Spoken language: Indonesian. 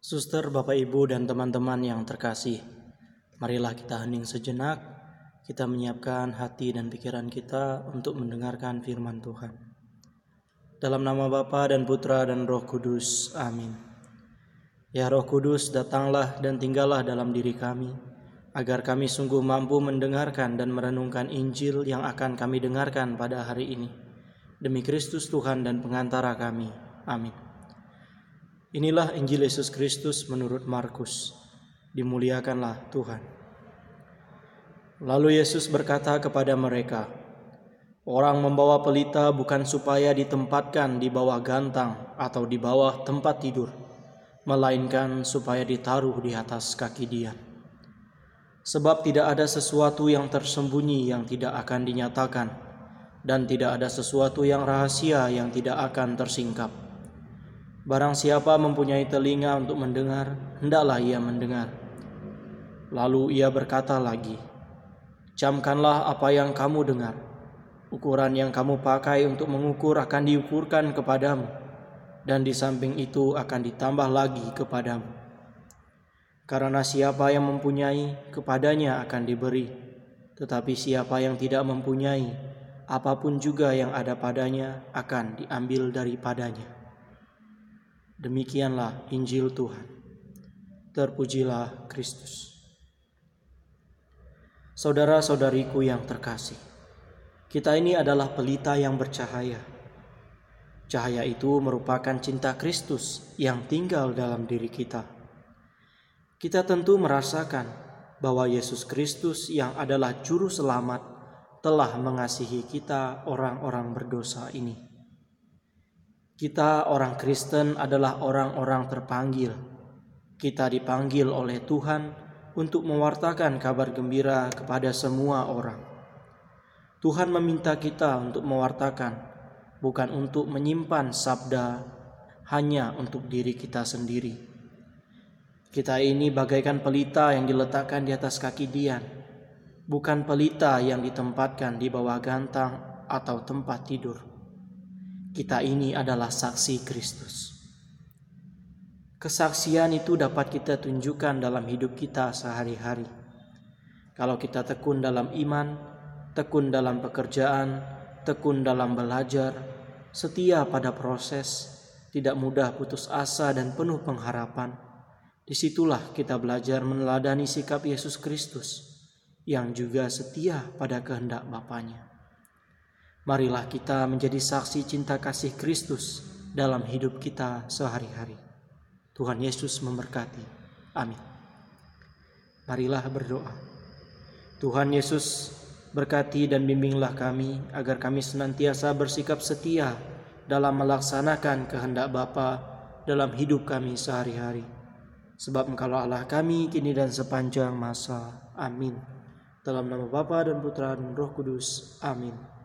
Suster, Bapak, Ibu, dan teman-teman yang terkasih, marilah kita hening sejenak. Kita menyiapkan hati dan pikiran kita untuk mendengarkan firman Tuhan. Dalam nama Bapa dan Putra dan Roh Kudus, amin. Ya Roh Kudus, datanglah dan tinggallah dalam diri kami, agar kami sungguh mampu mendengarkan dan merenungkan Injil yang akan kami dengarkan pada hari ini. Demi Kristus Tuhan dan pengantara kami. Amin. Inilah Injil Yesus Kristus menurut Markus. Dimuliakanlah Tuhan. Lalu Yesus berkata kepada mereka, Orang membawa pelita bukan supaya ditempatkan di bawah gantang atau di bawah tempat tidur, melainkan supaya ditaruh di atas kaki dia. Sebab tidak ada sesuatu yang tersembunyi yang tidak akan dinyatakan, dan tidak ada sesuatu yang rahasia yang tidak akan tersingkap. Barang siapa mempunyai telinga untuk mendengar, hendaklah ia mendengar. Lalu ia berkata lagi, Camkanlah apa yang kamu dengar. Ukuran yang kamu pakai untuk mengukur akan diukurkan kepadamu, dan di samping itu akan ditambah lagi kepadamu. Karena siapa yang mempunyai, kepadanya akan diberi, tetapi siapa yang tidak mempunyai, apa pun juga yang ada padanya akan diambil daripadanya. Demikianlah Injil Tuhan. Terpujilah Kristus. Saudara-saudariku yang terkasih, kita ini adalah pelita yang bercahaya. Cahaya itu merupakan cinta Kristus yang tinggal dalam diri kita. Kita tentu merasakan bahwa Yesus Kristus yang adalah juru selamat telah mengasihi kita orang-orang berdosa ini. Kita orang Kristen adalah orang-orang terpanggil. Kita dipanggil oleh Tuhan untuk mewartakan kabar gembira kepada semua orang. Tuhan meminta kita untuk mewartakan, bukan untuk menyimpan sabda hanya untuk diri kita sendiri. Kita ini bagaikan pelita yang diletakkan di atas kaki Dian, bukan pelita yang ditempatkan di bawah gantang atau tempat tidur. Kita ini adalah saksi Kristus. Kesaksian itu dapat kita tunjukkan dalam hidup kita sehari-hari. Kalau kita tekun dalam iman, tekun dalam pekerjaan, tekun dalam belajar, setia pada proses, tidak mudah putus asa dan penuh pengharapan. Di situlah kita belajar meneladani sikap Yesus Kristus yang juga setia pada kehendak Bapaknya. Marilah kita menjadi saksi cinta kasih Kristus dalam hidup kita sehari-hari. Tuhan Yesus memberkati. Amin. Marilah berdoa. Tuhan Yesus berkati dan bimbinglah kami agar kami senantiasa bersikap setia dalam melaksanakan kehendak Bapa dalam hidup kami sehari-hari. Sebab Engkau Allah kami kini dan sepanjang masa. Amin. Dalam nama Bapa dan Putra dan Roh Kudus. Amin.